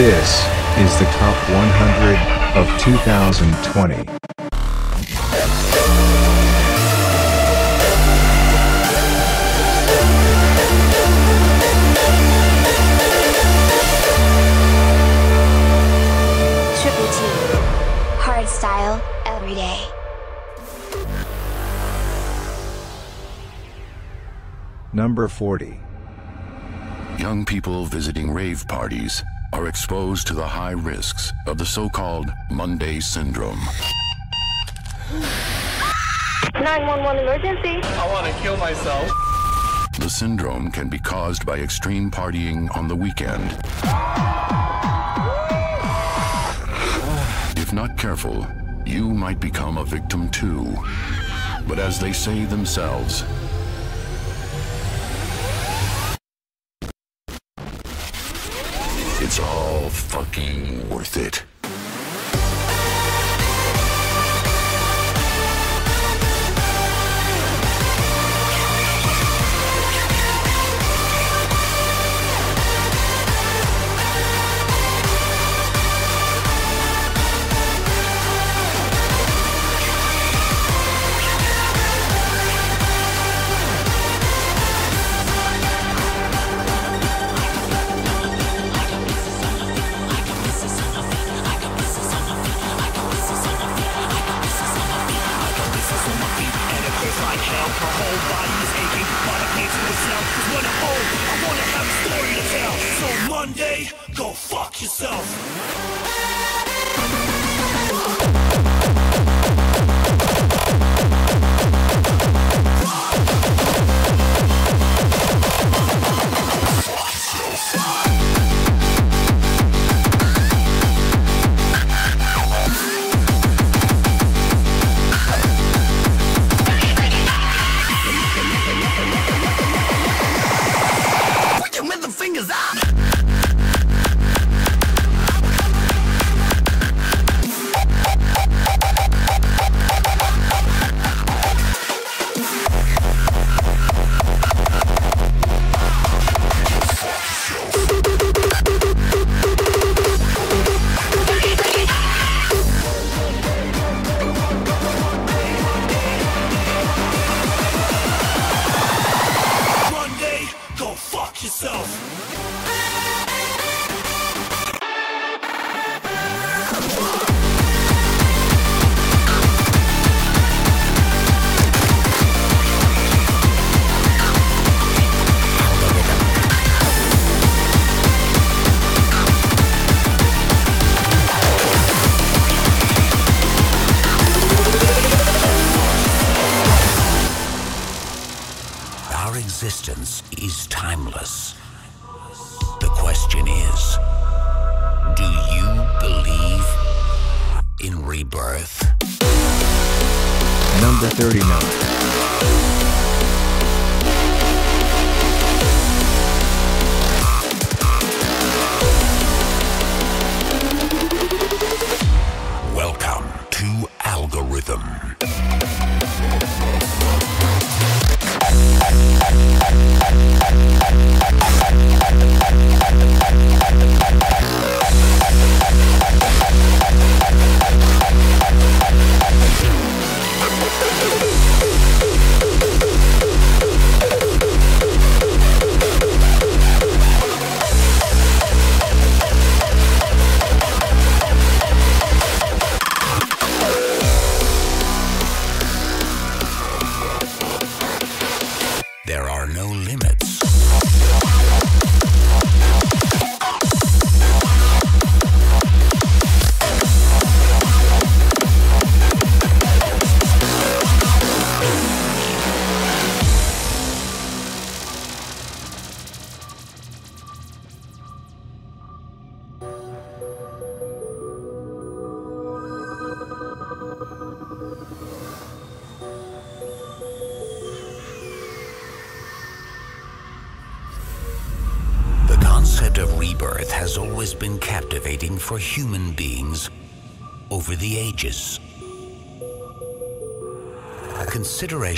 This is the top 100 of 2020. Triple T. Hard every day. Number 40. Young people visiting rave parties are exposed to the high risks of the so called Monday syndrome. 911 emergency. I want to kill myself. The syndrome can be caused by extreme partying on the weekend. If not careful, you might become a victim too. But as they say themselves, it's all fucking worth it.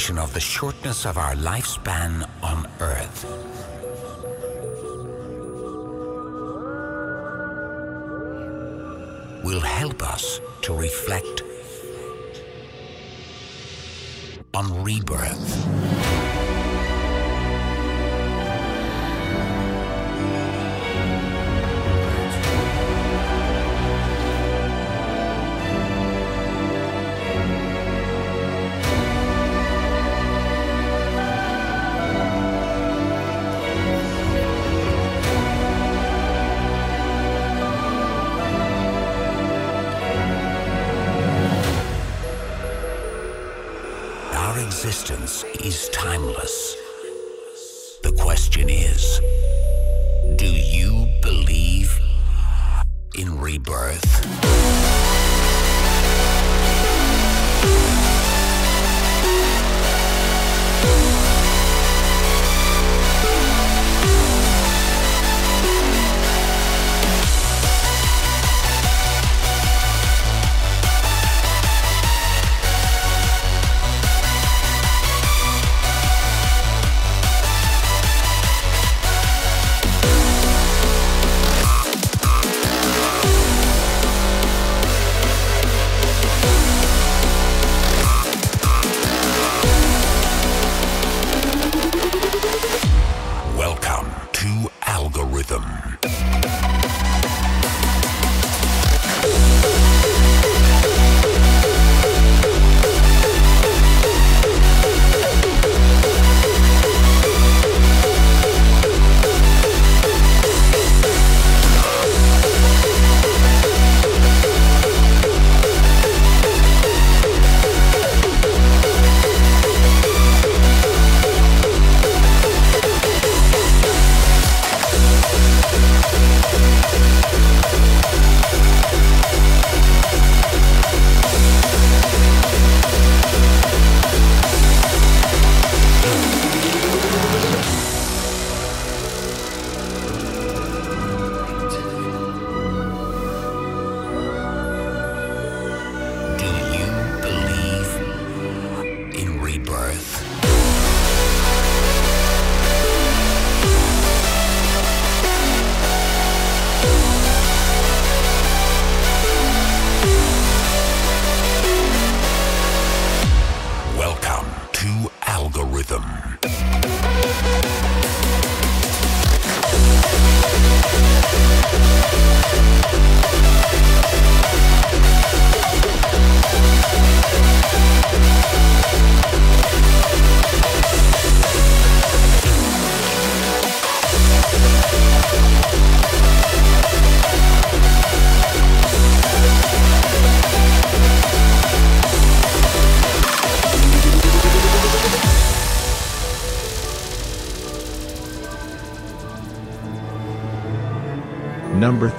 Consideration of the shortness of our lifespan on Earth. will help us to reflect on rebirth.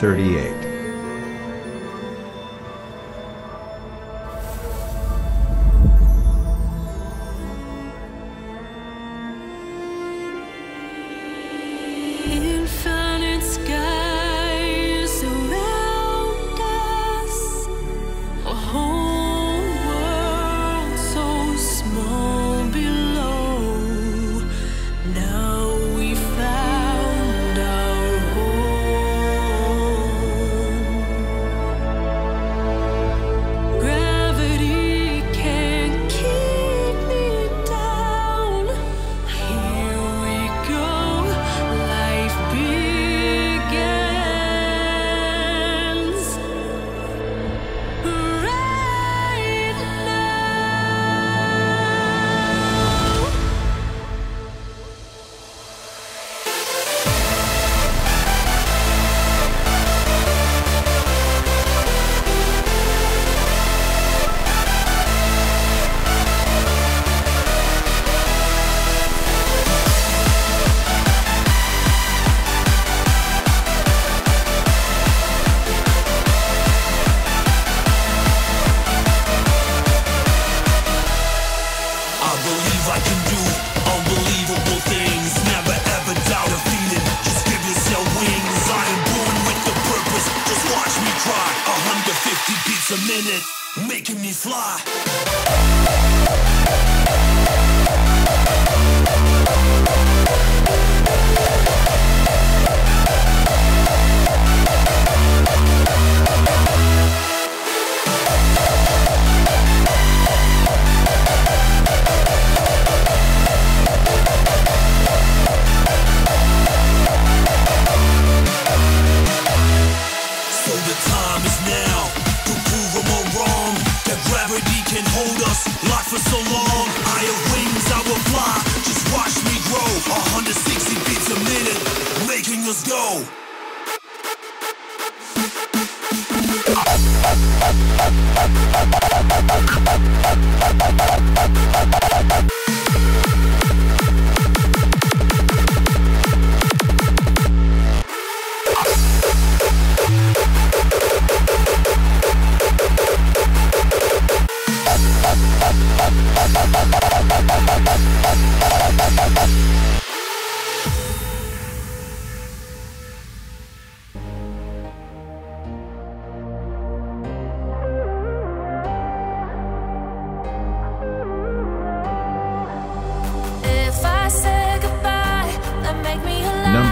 38.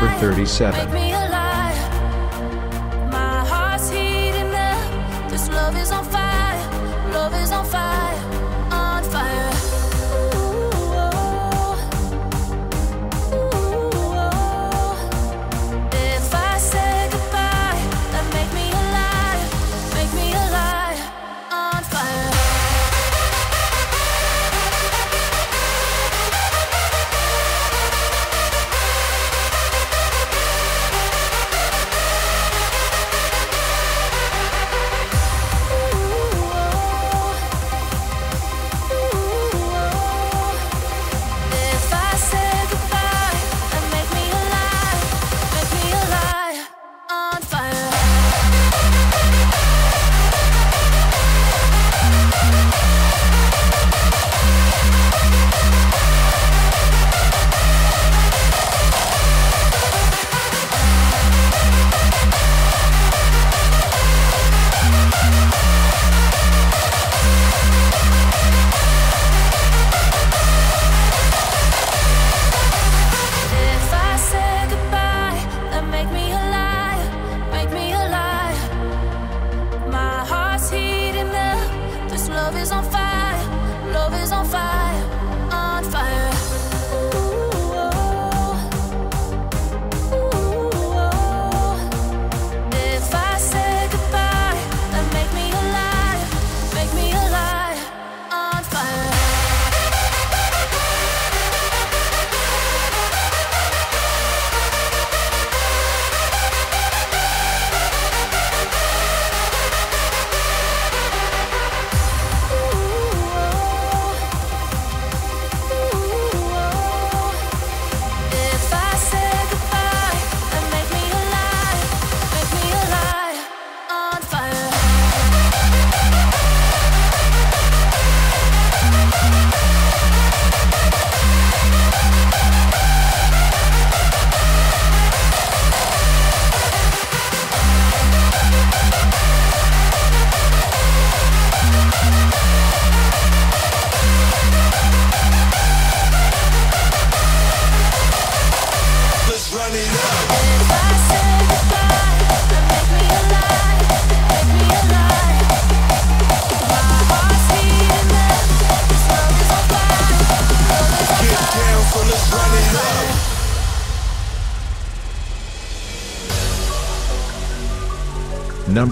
number 37.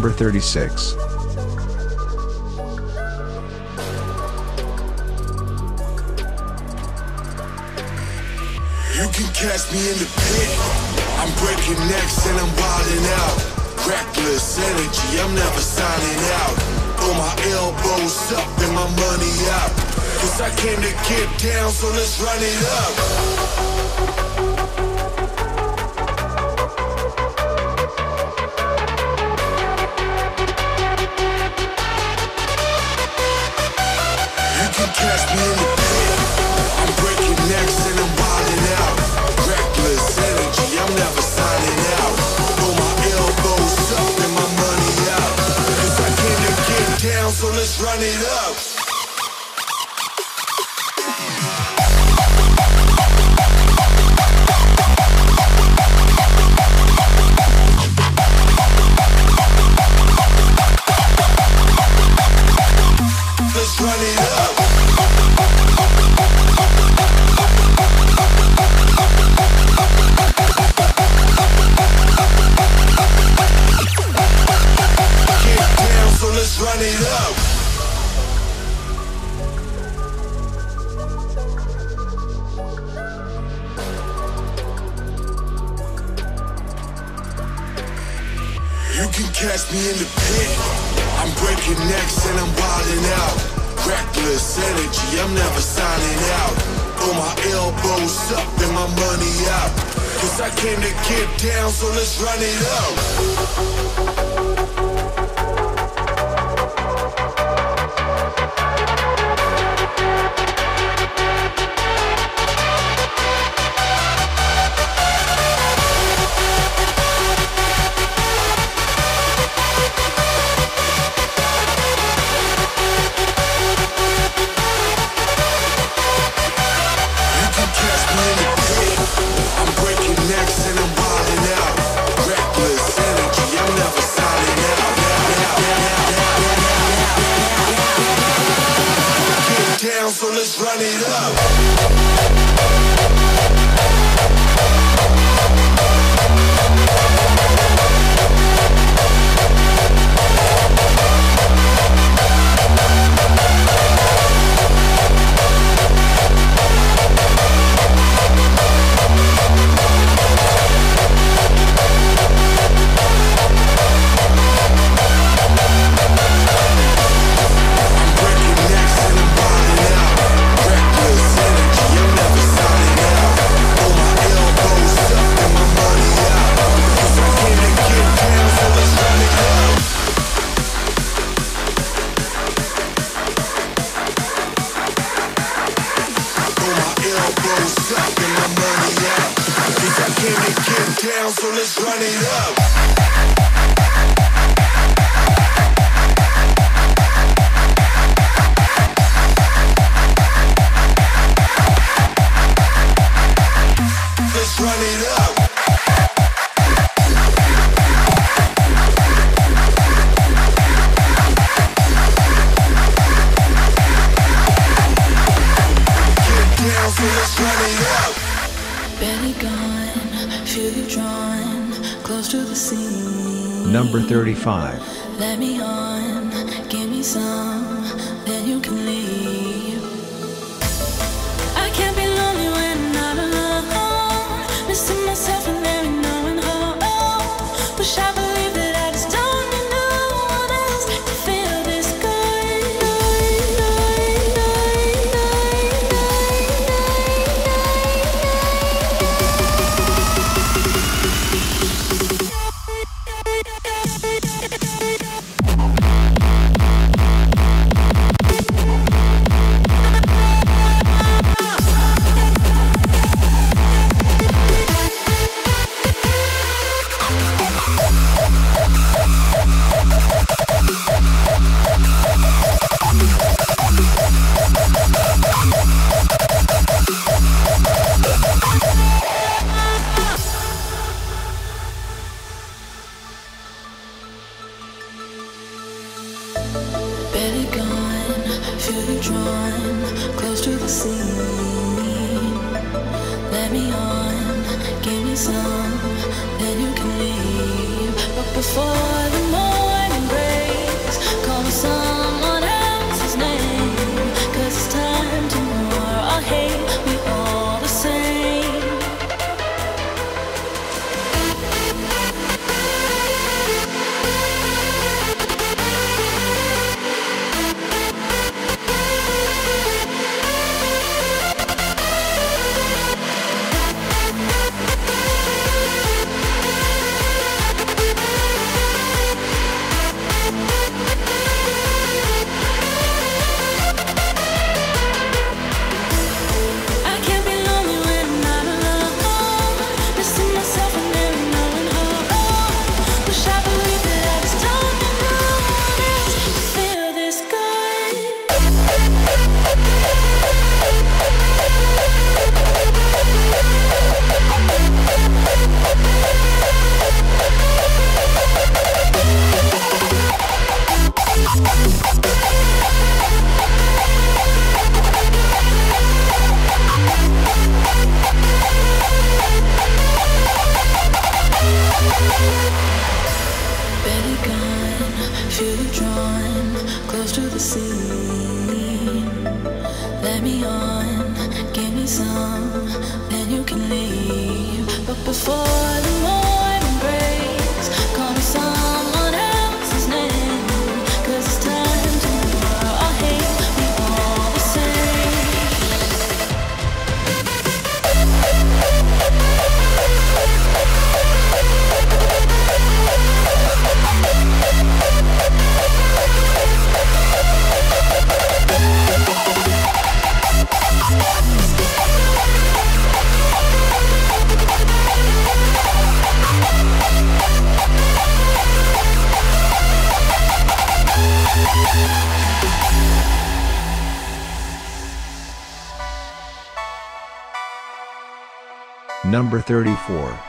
number 36. You can catch me in the pit. I'm breaking necks and I'm wilding out. Reckless energy, I'm never signing out. Throw my elbows up and my money out. Cause I came to get down, so let's run it up. Run it up. Run it up. Let me on, give me some. Number 34.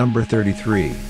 Number 33.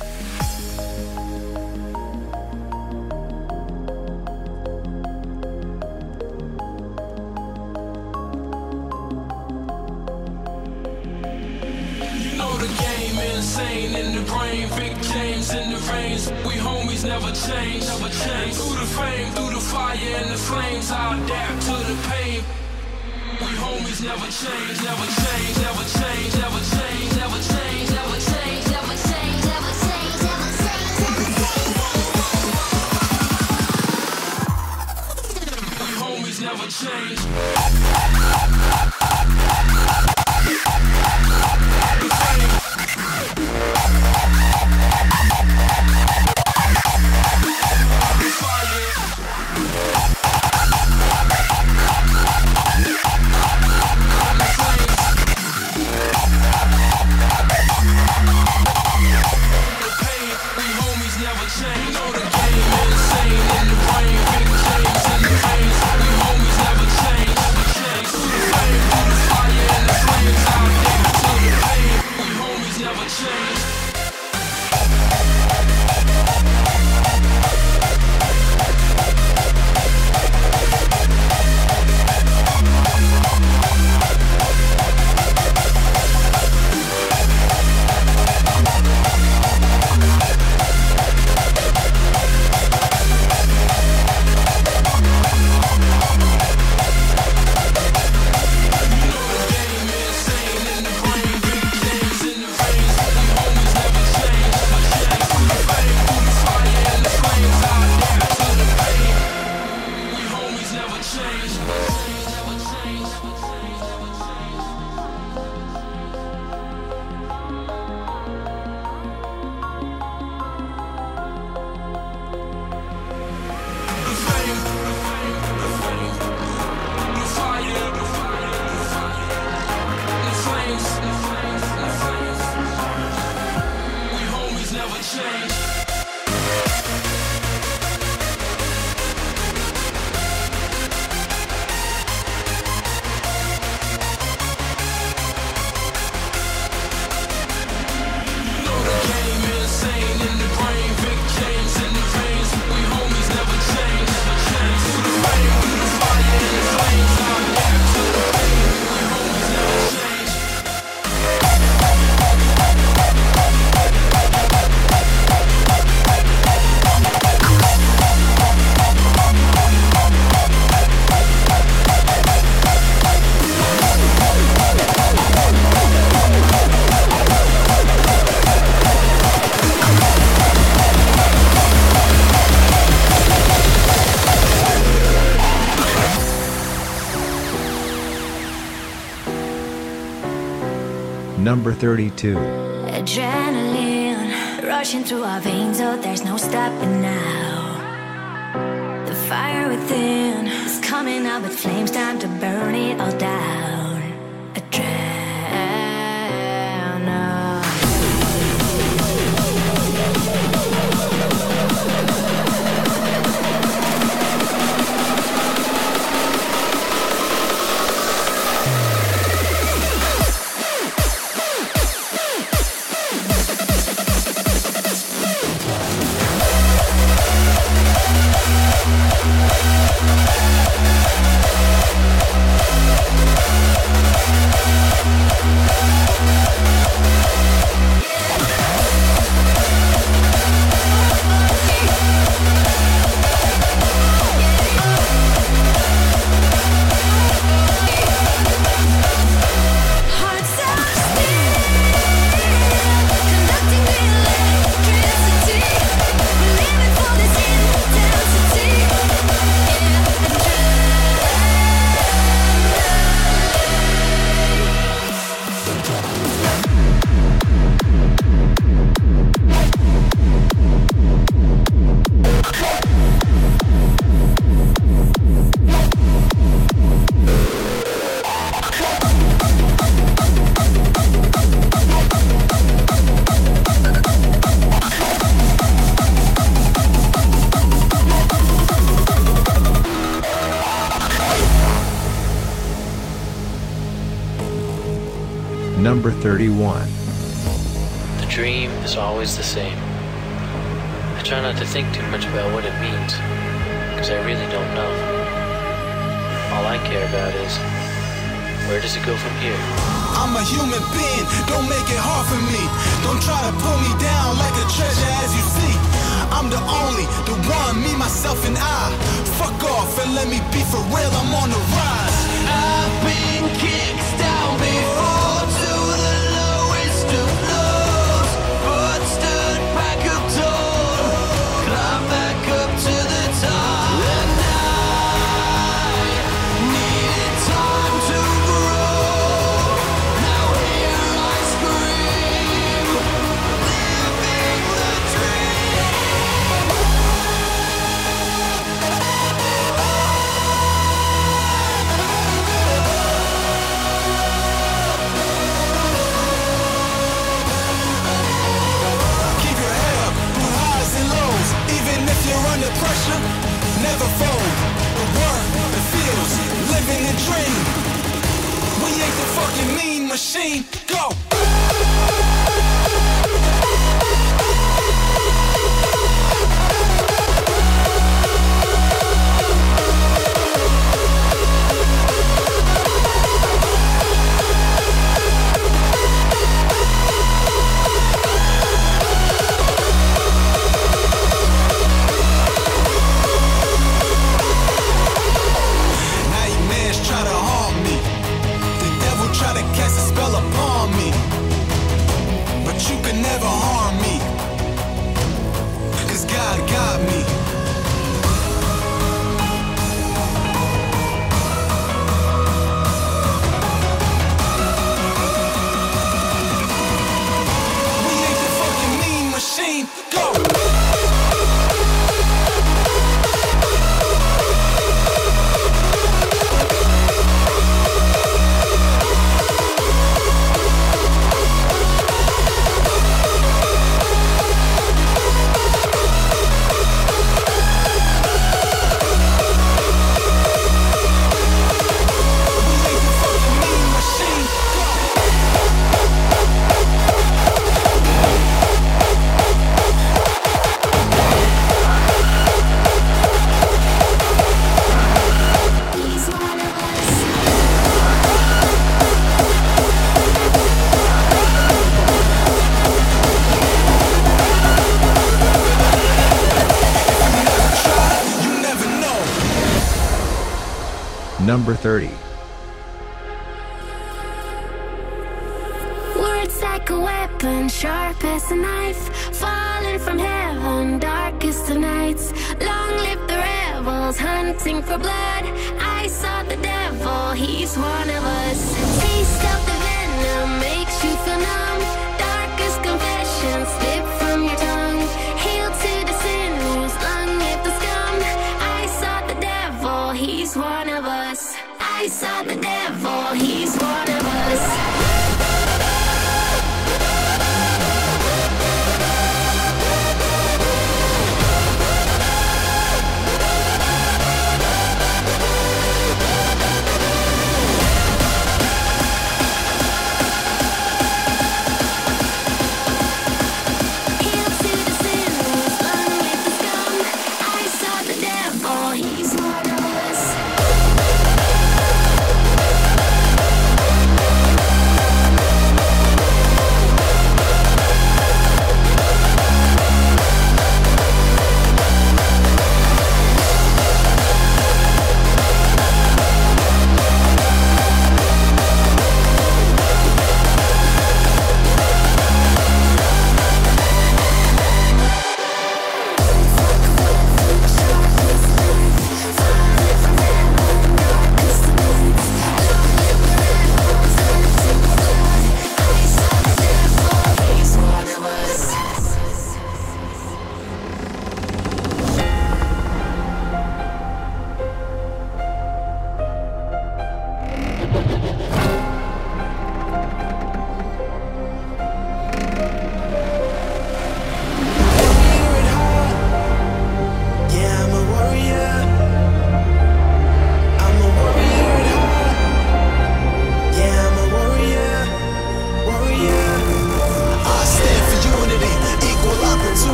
Number 32. Adrenaline rushing through our veins, oh, there's no stopping now. 31. The dream is always the same. I try not to think too much about what it means, because I really don't know. All I care about is where does it go from here? I'm a human being, don't make it hard for me. Don't try to pull me down like a treasure as you see. I'm the only, the one, me, myself, and I. Fuck off and let me be for real, I'm on the rise. I've been kicked Number 30.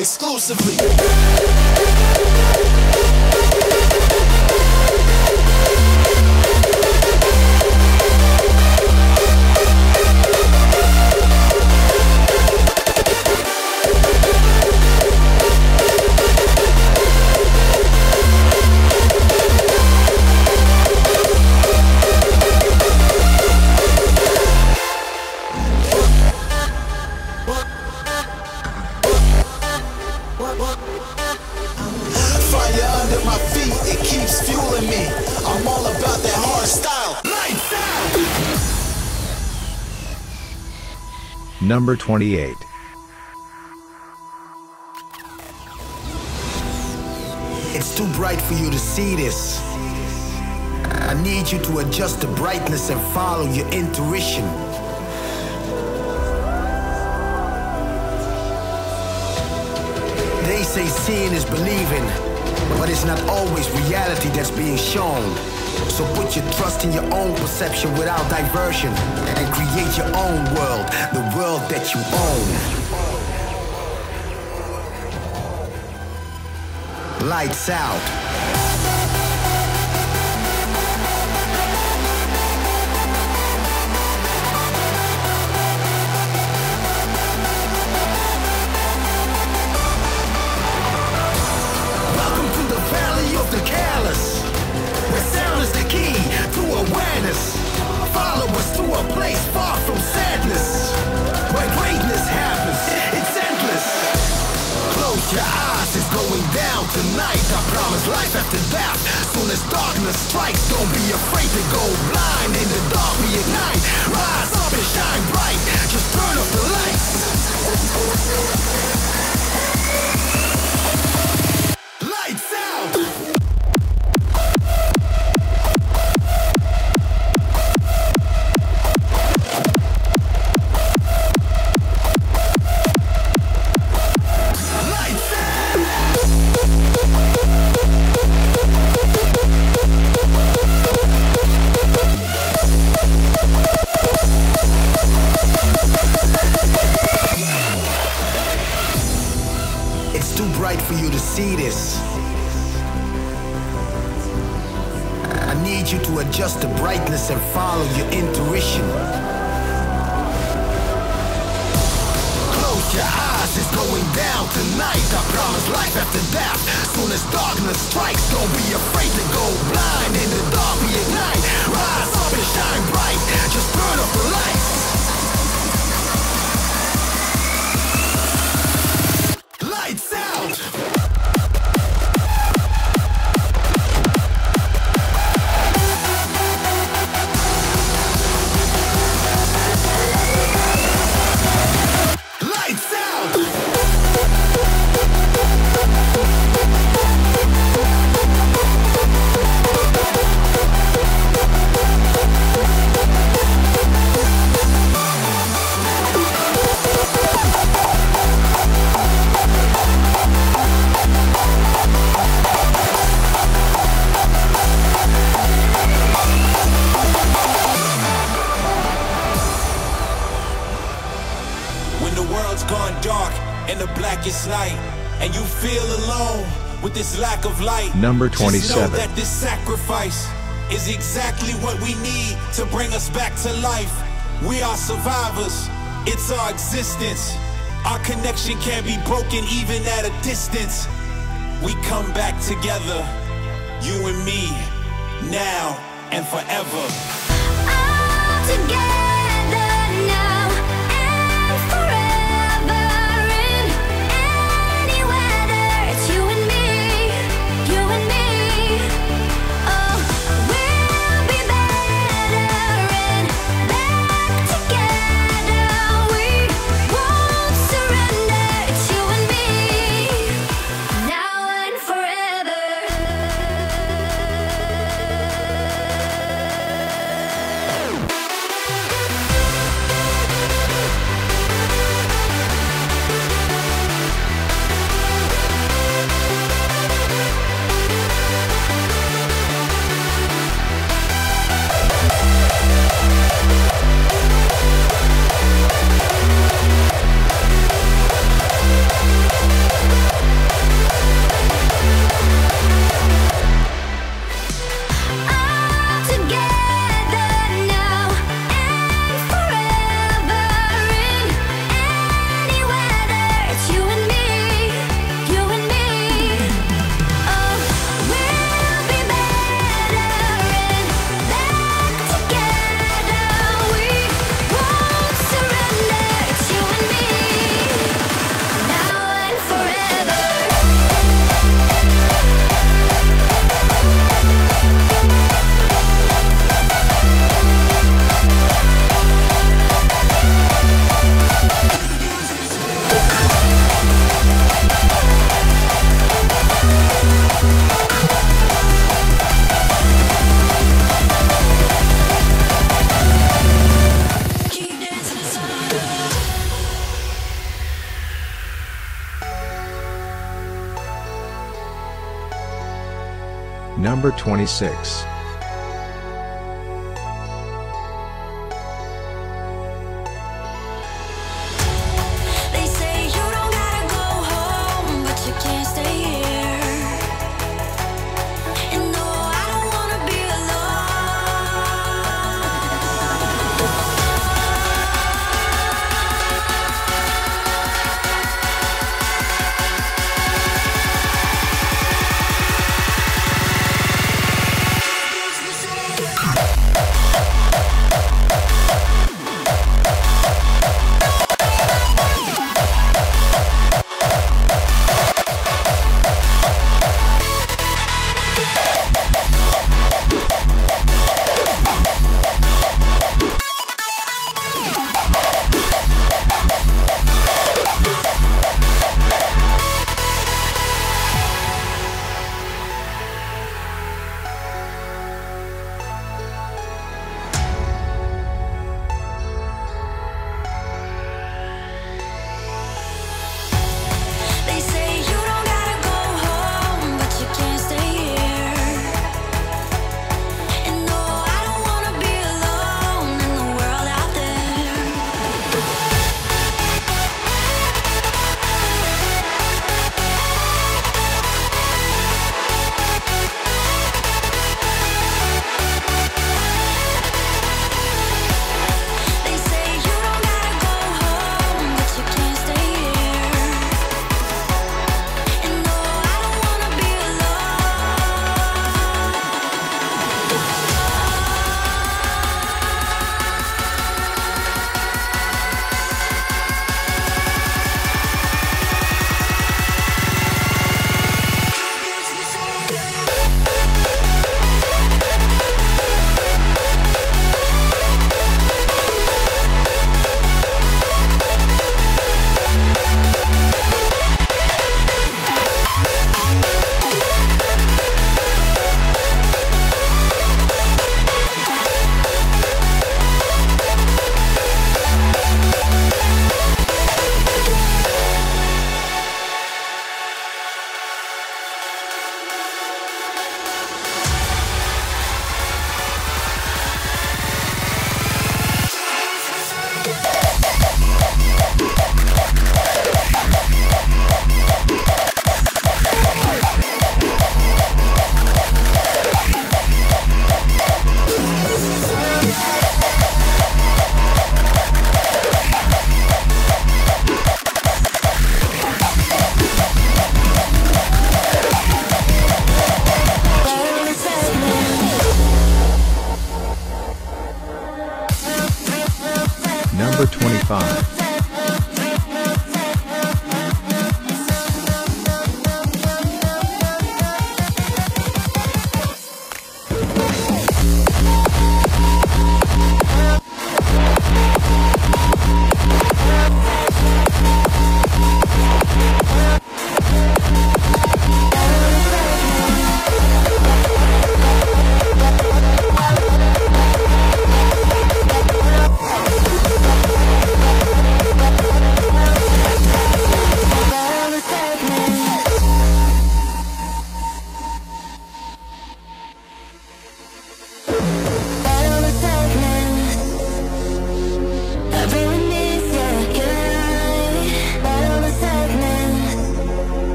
exclusively. Number 28. It's too bright for you to see this. I need you to adjust the brightness and follow your intuition. They say seeing is believing, but it's not always reality that's being shown. So put your trust in your own perception without diversion and create your own world, the world that you own. Lights out. number 27. Just know that this sacrifice is exactly what we need to bring us back to life. We are survivors, it's our existence. Our connection can't be broken even at a distance. We come back together, you and me, now and forever. All together. 26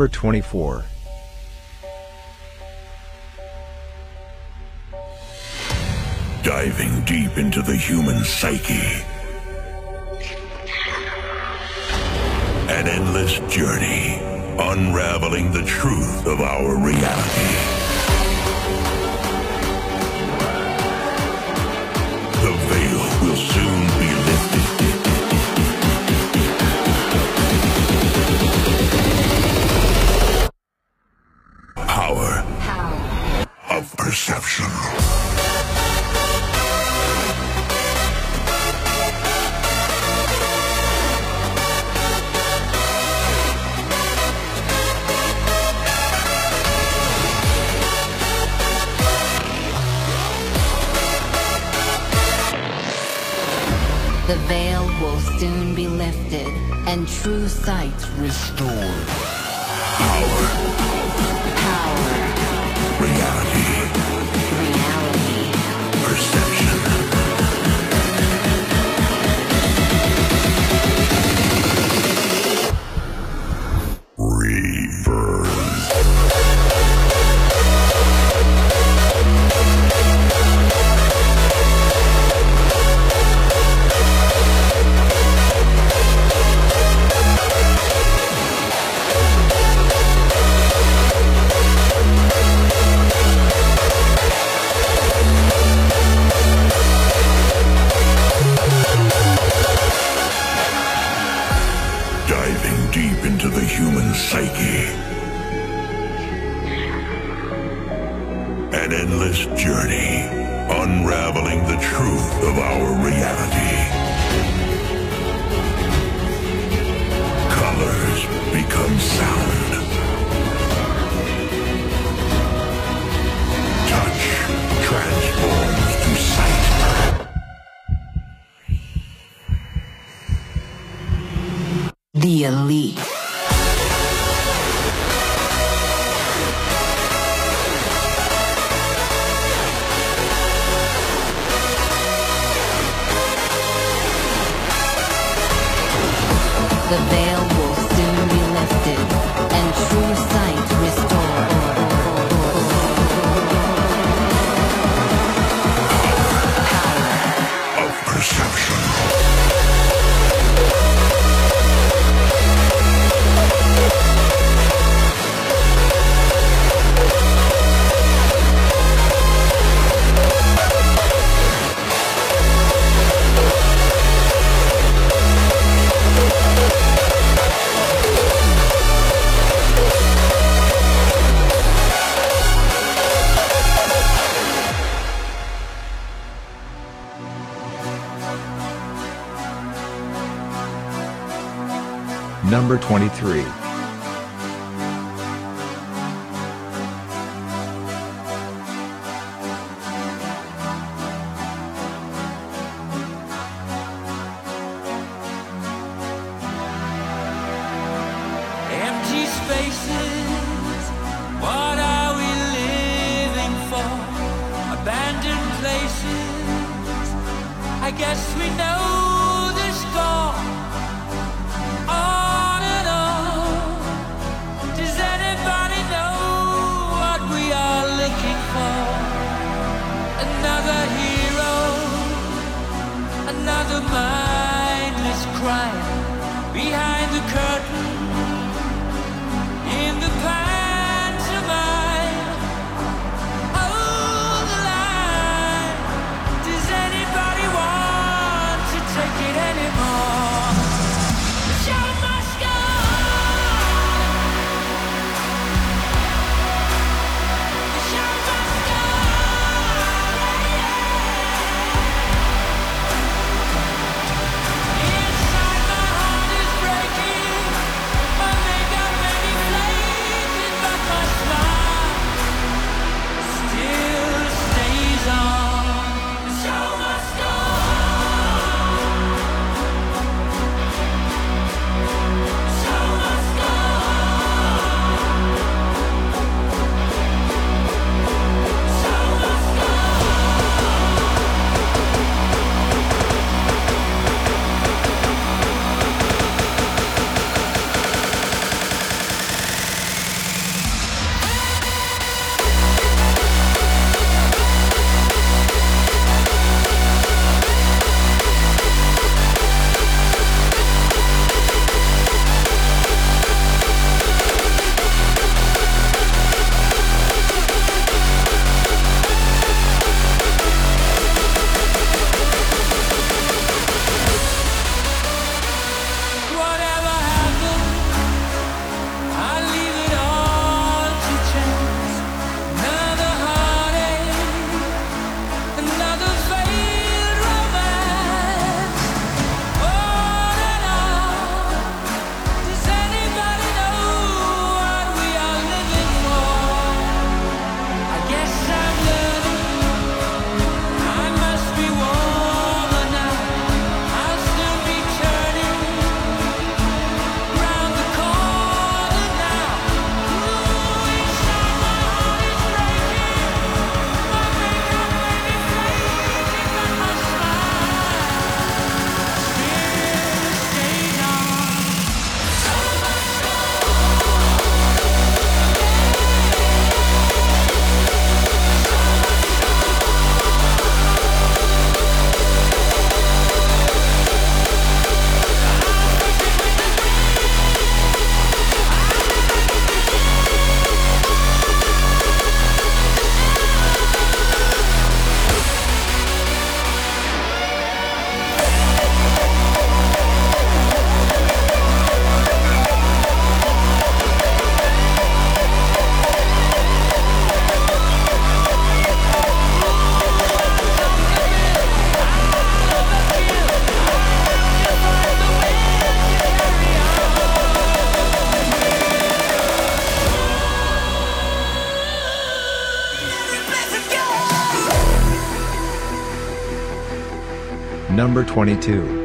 Number 24. Diving deep into the human psyche. An endless journey, unraveling the truth of our reality. The veil will soon An endless journey, unraveling the truth of our reality. Colors become sound. 23 Number 22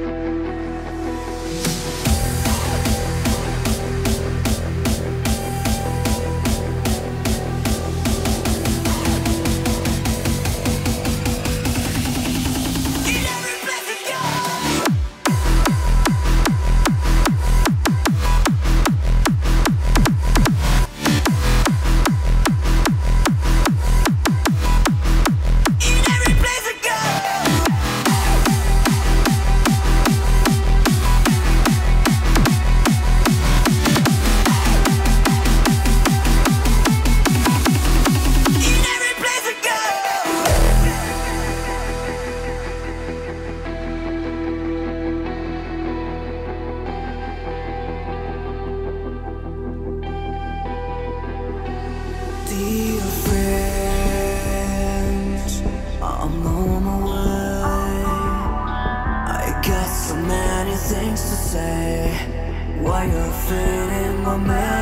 got your fit in my mouth.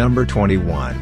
Number 21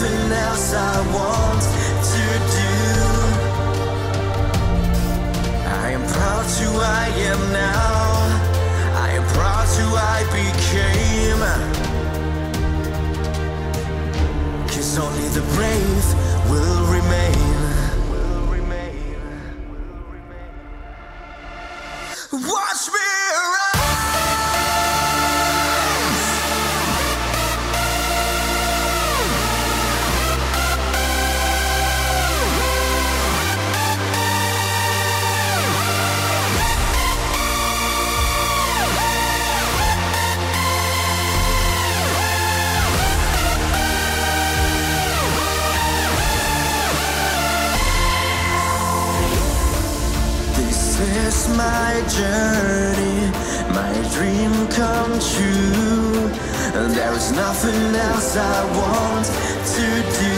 nothing else I want to do. I am proud who I am now. I am proud who I became. Cause only the brave journey, my dream come true. And there is nothing else I want to do.